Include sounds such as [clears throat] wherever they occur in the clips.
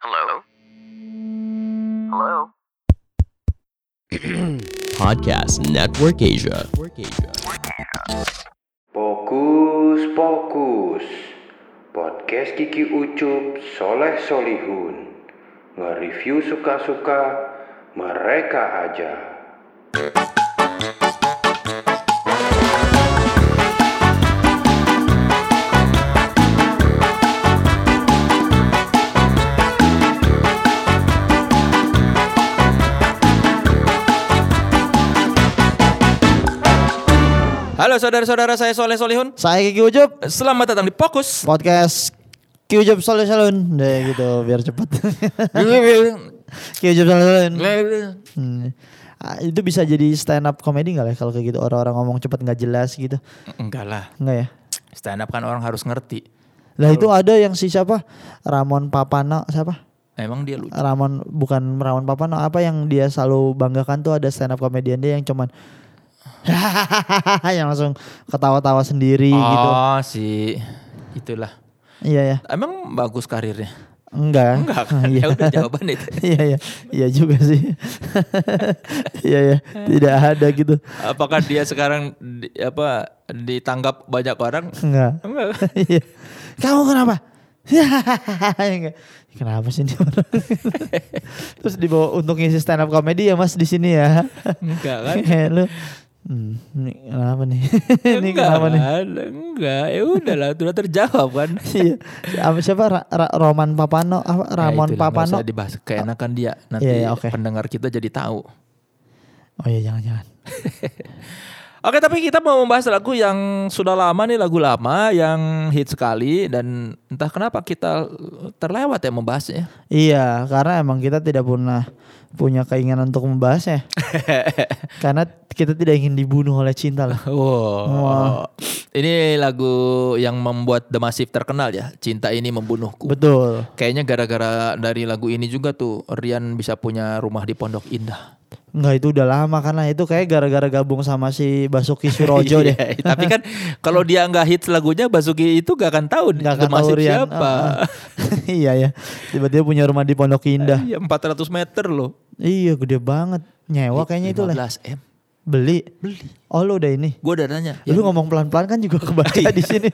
Hello? Hello? [clears throat] Podcast Network Asia. Fokus, fokus. Podcast Kiki Ucup Soleh Solihun. Nge-review suka-suka mereka aja. Halo saudara-saudara saya Soleh Solihun. Saya Kiki Ucup Selamat datang di Fokus. podcast Ki Ucup Soleh Salun deh gitu biar cepet [laughs] Ki Ucup Soleh Salun Hmm. Ah, itu bisa jadi stand up comedy nggak ya kalau kayak gitu orang-orang ngomong cepet nggak jelas gitu Enggak lah. nggak ya Stand up kan orang harus ngerti. lah itu ada yang si siapa Ramon Papano siapa Emang dia lucu. Ramon bukan Ramon Papano apa yang dia selalu banggakan tuh ada stand up comedian dia yang cuman [laughs] yang langsung ketawa-tawa sendiri gitu Oh si itulah. iya ya Emang bagus karirnya. enggak Enggak kan? [laughs] Iya. Ya udah jawaban itu. [laughs] Iya iya iya juga sih. Iya ya tidak ada gitu. Apakah dia sekarang di- apa ditanggap banyak orang? Enggak. Enggak. Iya. Kamu kenapa? Enggak. Kenapa sih ini orang? Terus dibawa untuk ngisi stand up comedy ya Mas di sini ya. Enggak kan? Lu Hmm, ini kenapa nih? [laughs] ini Enggak kenapa nih? Enggak. Ya udahlah, sudah terjawab kan. [laughs] Iya. Apa siapa Ra- Ra- Roman Papano apa Ya, Ramon itulah, nggak Papano? usah dibahas. Keenakan dia. Nanti Iya, iya, oke. pendengar kita jadi tahu. Oh iya jangan-jangan. [laughs] Oke tapi kita mau membahas lagu yang sudah lama nih lagu lama yang hit sekali dan entah kenapa kita terlewat ya membahasnya. Iya, karena emang kita tidak pernah punya keinginan untuk membahasnya. [laughs] karena kita tidak ingin dibunuh oleh cinta lah. [laughs] Wow. Wah. Ini lagu yang membuat The Massive terkenal ya. Cinta ini membunuhku. Betul. Kayaknya gara-gara dari lagu ini juga tuh Rian bisa punya rumah di Pondok Indah. Enggak itu udah lama karena itu kayak gara-gara gabung sama si Basuki [laughs] Surojo deh. Iya, Tapi kan [laughs] kalau dia nggak hits lagunya Basuki itu gak akan tahu Nggak akan tahu Rian. siapa. [laughs] Iya ya. Tiba-tiba punya rumah di Pondok Indah. Iya 400 meter loh. Iya gede banget. Nyewa kayaknya itu lah. 15 M. Beli. Beli. Oh lu udah ini. Gue udah nanya. Lu ngomong pelan-pelan kan juga kebaca di sini.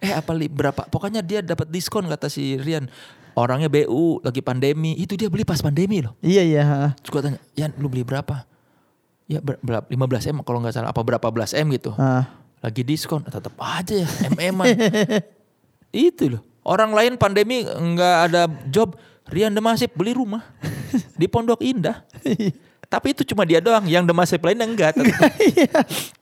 eh apa li berapa pokoknya dia dapat diskon kata si Rian orangnya BU lagi pandemi. Itu dia beli pas pandemi loh. Iya iya. gue tanya Yan lu beli berapa? Ya ber, berapa 15 m kalau nggak salah. Apa berapa belas m gitu. Ah. lagi diskon. Tetap aja ya mm [laughs] itu loh. Orang lain pandemi nggak ada job. Rian Demasif beli rumah [laughs] di Pondok Indah tapi itu cuma dia doang yang Demasif lainnya enggak tetap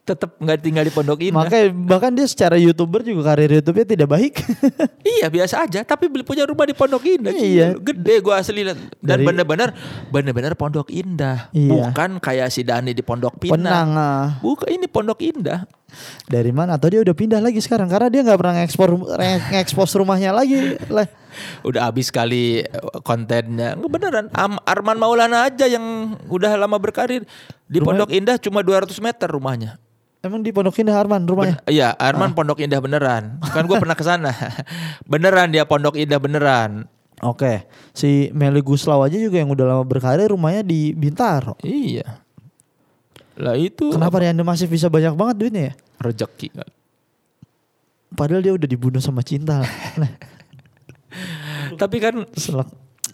tetap nggak [laughs] tinggal di Pondok Indah Makanya bahkan dia secara youtuber juga karir YouTube-nya tidak baik. [laughs] Iya biasa aja tapi beli punya rumah di Pondok Indah Iya. Gede gua asli. Dan Dari- bener-bener Bener-bener Pondok Indah Iya. Bukan kayak si Dani di Pondok Pinang Penang. ah. Bukan ini Pondok Indah Dari mana? Atau dia udah pindah lagi sekarang karena dia nggak pernah ngekspor ngekspos rumahnya lagi. Lah. Udah habis kali eh, kontennya Beneran Am- Arman Maulana aja yang udah lama berkarir Di Rumahnya- Pondok Indah cuma 200 meter rumahnya Emang di Pondok Indah Arman rumahnya? Ben- Iya Arman Pondok Indah beneran Kan gue pernah ke sana [laughs] Beneran dia Pondok Indah beneran Oke. Si Meli Guslau aja juga yang udah lama berkarir rumahnya di Bintaro. Iya Lah itu Kenapa Rian masih bisa banyak banget duitnya ya? Rezeki Padahal dia udah dibunuh sama cinta. [laughs] Tapi kan selak.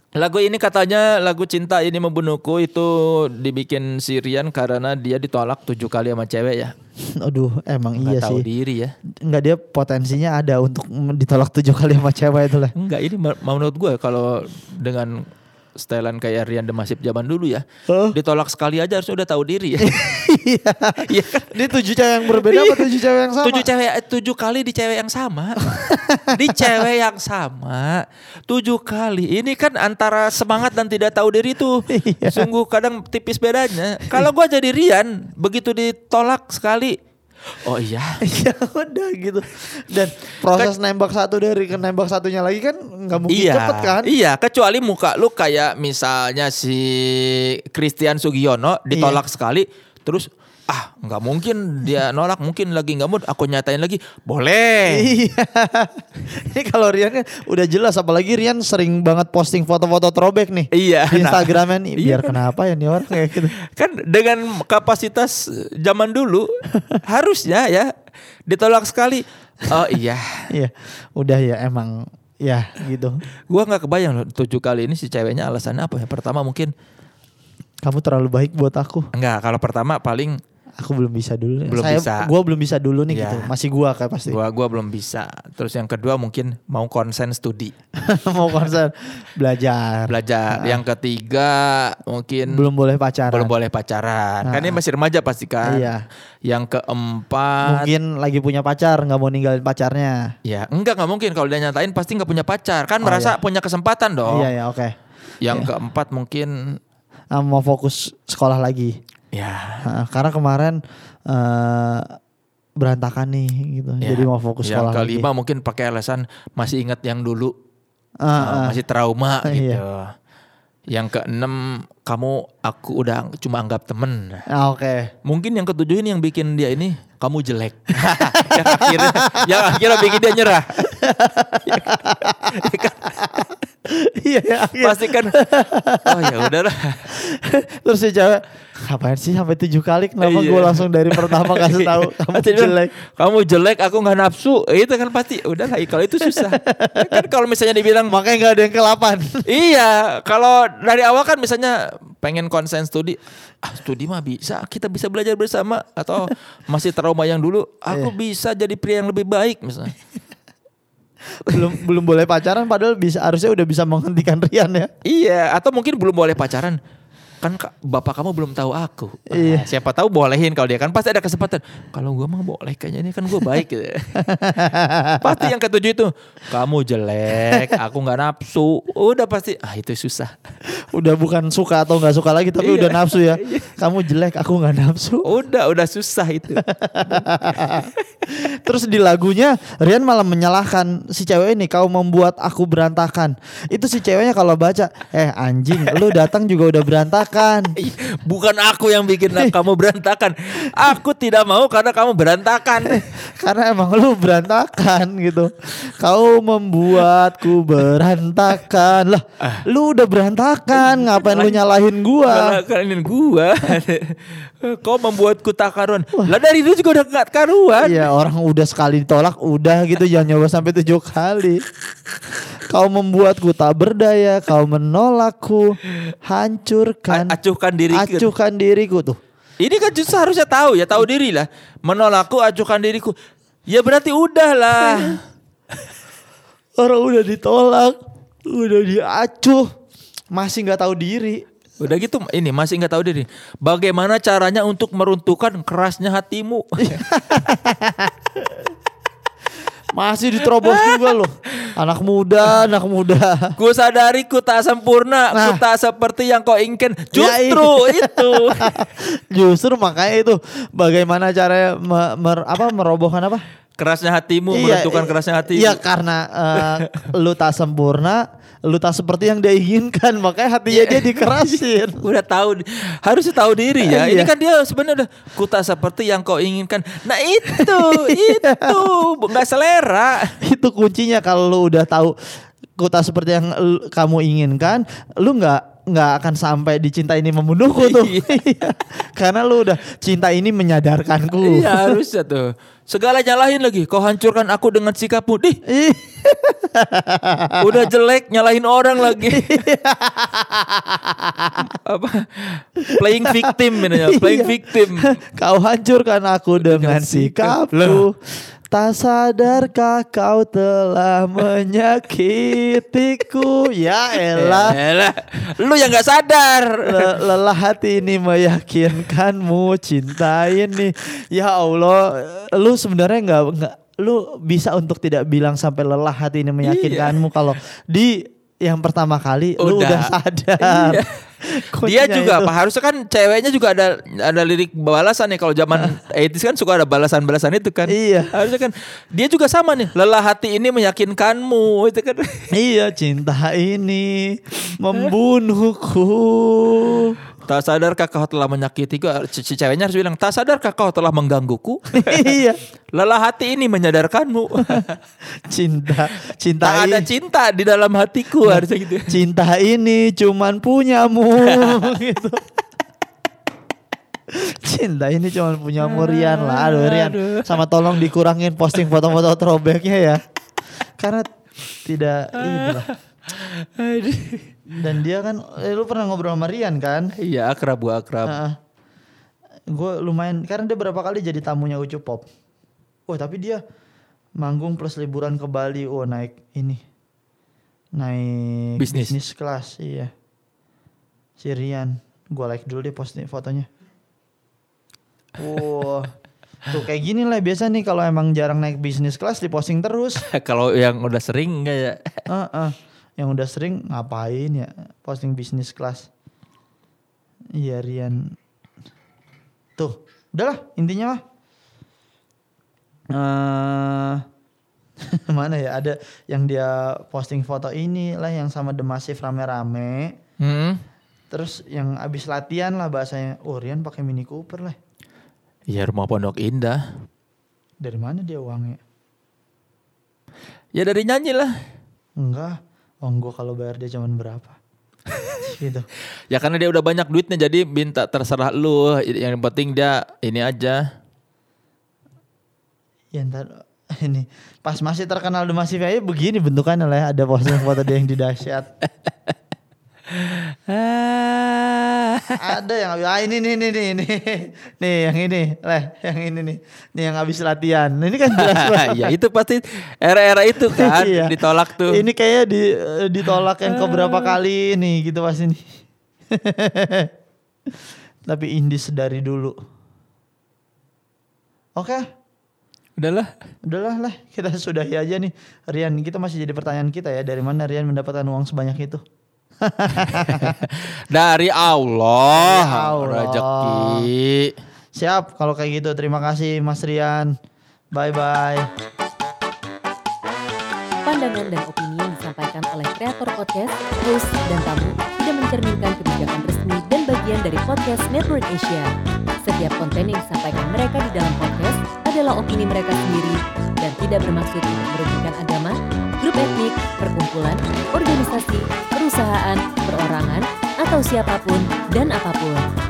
Lagu ini katanya lagu cinta ini membunuhku itu dibikin Sirian karena dia ditolak tujuh kali sama cewek ya. [laughs] Aduh, emang Nggak iya tahu sih. diri ya. Enggak dia potensinya ada untuk ditolak tujuh kali sama cewek itu lah. Enggak ini menurut gue kalau dengan stylean kayak Rian Demasif zaman dulu ya. Oh. Ditolak sekali aja harusnya udah tahu diri [laughs] ya. Iya. Ini tujuh cewek yang berbeda apa tujuh cewek yang sama? Tujuh cewek eh, tujuh kali di cewek yang sama. di cewek yang sama. Tujuh kali. Ini kan antara semangat dan tidak tahu diri tuh. Iya. Sungguh kadang tipis bedanya. Kalau gua jadi Rian, begitu ditolak sekali. Oh iya. [laughs] ya udah gitu. Dan proses nembak satu dari ke nembak satunya lagi kan nggak mungkin iya, cepet kan? Iya, kecuali muka lu kayak misalnya si Christian Sugiono ditolak sekali, terus ah nggak mungkin dia nolak mungkin lagi nggak mood aku nyatain lagi boleh [laughs] Iya. Ini kalau Rian kan udah jelas apalagi Rian sering banget posting foto-foto throwback nih. Iya, Di nah. Instagramnya nih. Biar kenapa ya nih orang kayak gitu. kan dengan kapasitas zaman dulu harusnya ya ditolak sekali oh iya [laughs] Iya. Udah ya emang ya gitu. gua nggak kebayang loh tujuh kali ini si ceweknya alasannya apa ya pertama mungkin Kamu terlalu baik buat aku. enggak kalau pertama paling Aku belum bisa dulu. Belum Saya, bisa. Gua belum bisa dulu nih Iya. gitu. Masih gua kayak pasti. gua gua belum bisa terus yang kedua mungkin mau konsen studi [laughs] Mau konser belajar. belajar yang ketiga mungkin Belum boleh pacaran. belum boleh pacaran kan ini masih remaja pasti kan Iya. yang keempat Mungkin lagi punya pacar, nggak mau ninggalin pacarnya. ya enggak nggak mungkin kalau dia nyatain pasti nggak punya pacar kan Oh, merasa iya. punya kesempatan dong Iya ya, oke. yang keempat mungkin mau fokus sekolah lagi. Ya Ah, karena kemarin eh, berantakan nih gitu. Ya, Jadi mau fokus yang sekolah kelima lagi. mungkin pakai alasan masih ingat yang dulu uh, ah. masih trauma Iya. gitu yang keenam kamu aku udah cuma anggap temen Ah, Oke. mungkin yang ketujuh ini yang bikin dia ini kamu jelek [laughs] yang akhirnya yang akhirnya bikin dia nyerah [laughs] Iya ya. pasti kan oh ya udahlah [laughs] Terus si cewek ngapain sih sampai tujuh kali kenapa Iya. gue langsung dari pertama kasih tahu kamu jelek. kamu jelek aku nggak nafsu itu kan pasti udahlah kalau itu susah [laughs] kan kalau misalnya dibilang Makanya nggak ada yang kelapan. [laughs] Iya, kalau dari awal kan misalnya pengen konsen studi, ah studi mah bisa, kita bisa belajar bersama atau masih trauma yang dulu, aku bisa jadi pria yang lebih baik misalnya. Belum belum boleh pacaran padahal bisa harusnya udah bisa menghentikan Rian ya. Iya, atau mungkin belum boleh pacaran. Kan ka- bapak kamu belum tahu aku. Iya. Siapa tahu bolehin kalau dia kan pasti ada kesempatan. Kalau gua mah boleh kayaknya ini kan gua baik gitu. [laughs] pasti yang ketujuh itu kamu jelek, aku nggak nafsu. Udah pasti ah itu susah. Udah bukan suka atau nggak suka lagi tapi Iya. udah nafsu ya. Kamu jelek, aku nggak nafsu. Udah udah susah itu. [laughs] Terus di lagunya Rian malah menyalahkan si cewek ini kau membuat aku berantakan. Itu si ceweknya kalau baca, eh anjing, lu datang juga udah berantakan. [laughs] Ih, Bukan aku yang bikin [laughs] kamu berantakan. Aku tidak mau karena kamu berantakan. [laughs] Karena emang lu berantakan gitu. Kau membuatku berantakan. Lah, lu udah berantakan, ngapain lu nyalahin gua? Kalian gua. Kau membuatku tak karuan. Lah dari dulu juga udah gak karuan. Iya, orang udah sekali ditolak, udah gitu jangan nyoba sampai tujuh kali. Kau membuatku tak berdaya, kau menolakku, hancurkan, A- acuhkan diriku. acuhkan diriku tuh. Ini kan justru harusnya tahu ya, tahu diri lah. Menolakku, acuhkan diriku. Ya berarti udah lah. [laughs] Orang udah ditolak, udah diacuh, masih nggak tahu diri. Udah gitu ini masih nggak tahu diri. Bagaimana caranya untuk meruntuhkan kerasnya hatimu? [laughs] Masih diterobos juga loh. [laughs] Anak muda, anak muda. Ku sadari ku tak sempurna, ku Nah. tak seperti yang kau inginkan. Ya, Justru itu. [laughs] Justru makanya itu bagaimana caranya me- mer- apa merobohkan apa? Kerasnya hatimu, Iya, menentukan kerasnya hatimu. Iya karena eh, lu tak sempurna, lu tak seperti yang dia inginkan, [laughs] makanya hatinya dia dikerasin. [laughs] Udah tahu, harusnya tahu diri ya. Ini Iya. kan dia sebenarnya ku tak seperti yang kau inginkan. Nah itu, [laughs] itu nggak selera. itu kuncinya kalau lu udah tahu kota seperti yang kamu inginkan, lu nggak nggak akan sampai dicinta ini membunuhku tuh. [laughs] Iya. [laughs] Karena lu udah cinta ini menyadarkanku. Iya harusnya tuh. Segala nyalahin lagi. Kau hancurkan aku dengan sikapmu. Dih, Ih, [laughs] udah jelek nyalahin orang lagi. Apa? Playing victim ini playing Iya. victim. Kau hancurkan aku dengan Dengan sikap. Tak sadarkah kau telah menyakitiku? Ya elah. Elah, lu yang nggak sadar. Le- lelah hati ini meyakinkanmu cinta ini. Ya Allah lu sebenarnya nggak nggak lu bisa untuk tidak bilang sampai lelah hati ini meyakinkanmu kalau di yang pertama kali lu Udah. udah sadar Iya. [laughs] Dia juga itu. apa harusnya kan ceweknya juga ada ada lirik balasan nih kalau zaman [laughs] 80s kan suka ada balasan-balasan itu kan. Iya. Harusnya kan dia juga sama nih. Lelah hati ini meyakinkanmu itu kan. iya cinta ini [laughs] membunuhku Tak sadarkah kau telah menyakitiku? Si si ceweknya harus bilang, tak sadarkah kau telah menggangguku? [laughs] iya. Lelah hati ini menyadarkanmu. [laughs] Cinta, cinta tak ada cinta di dalam hatiku harusnya gitu. cinta ini cuman punyamu [laughs] gitu. Cinta ini cuman punyamu Rian lah. Aduh Rian. Sama tolong dikurangin posting foto-foto throwbacknya ya. Karena tidak. Dan dia kan, eh, lu pernah ngobrol sama Rian kan? Iya akrab gua akrab. gue lumayan karena dia berapa kali jadi tamunya Ucup Pop. Oh tapi dia manggung plus liburan ke Bali. Oh naik ini naik Bisnis. bisnis kelas iya. Si Rian, gue like dulu deh posting fotonya. Wow, tuh kayak gini lah biasa nih kalau emang jarang naik bisnis kelas diposting terus. [laughs] Kalau yang udah sering enggak ya? Heeh. Yang udah sering ngapain ya posting bisnis kelas. Iya Rian. Tuh, udahlah intinya mah. eh [laughs] mana ya ada yang dia posting foto ini lah yang sama The Massive rame-rame. Hmm. Terus yang abis latihan lah bahasanya. Oh Rian pakai Mini Cooper lah. Ya rumah Pondok Indah. Dari mana dia uangnya? Ya dari nyanyi lah. Enggak. Oh gue kalau bayar dia cuman berapa? gitu. [laughs] Ya karena dia udah banyak duitnya jadi minta terserah lu. Yang penting dia ini aja. Ya ntar [laughs] ini pas masih terkenal The Massive aja begini bentukannya lah ya. Ada posting foto dia yang di dahsyat. [laughs] Ada yang ah ini nih nih nih nih nih yang ini lah yang ini nih nih yang habis latihan. Ini kan jelas [laughs] banget. ya itu pasti era-era itu kan Iya. ditolak tuh. Ini kayaknya di eh, ditolak yang keberapa kali nih gitu pasti nih. [laughs] Tapi Indis dari dulu. Oke, Udahlah. udahlah lah kita sudahi aja nih. Rian, kita masih jadi pertanyaan kita ya dari mana Rian mendapatkan uang sebanyak itu? [laughs] Dari Allah, Dari Allah. rezeki. Siap, kalau kayak gitu terima kasih Mas Rian. Bye bye. Pandangan dan opini yang disampaikan oleh kreator podcast, host, dan tamu tidak mencerminkan kebijakan resmi dan bagian dari podcast Network Asia. Setiap konten yang disampaikan mereka di dalam podcast adalah opini mereka sendiri dan tidak bermaksud untuk merugikan agama, grup etnik, perkumpulan, organisasi, perusahaan, perorangan, atau siapa pun dan apa pun.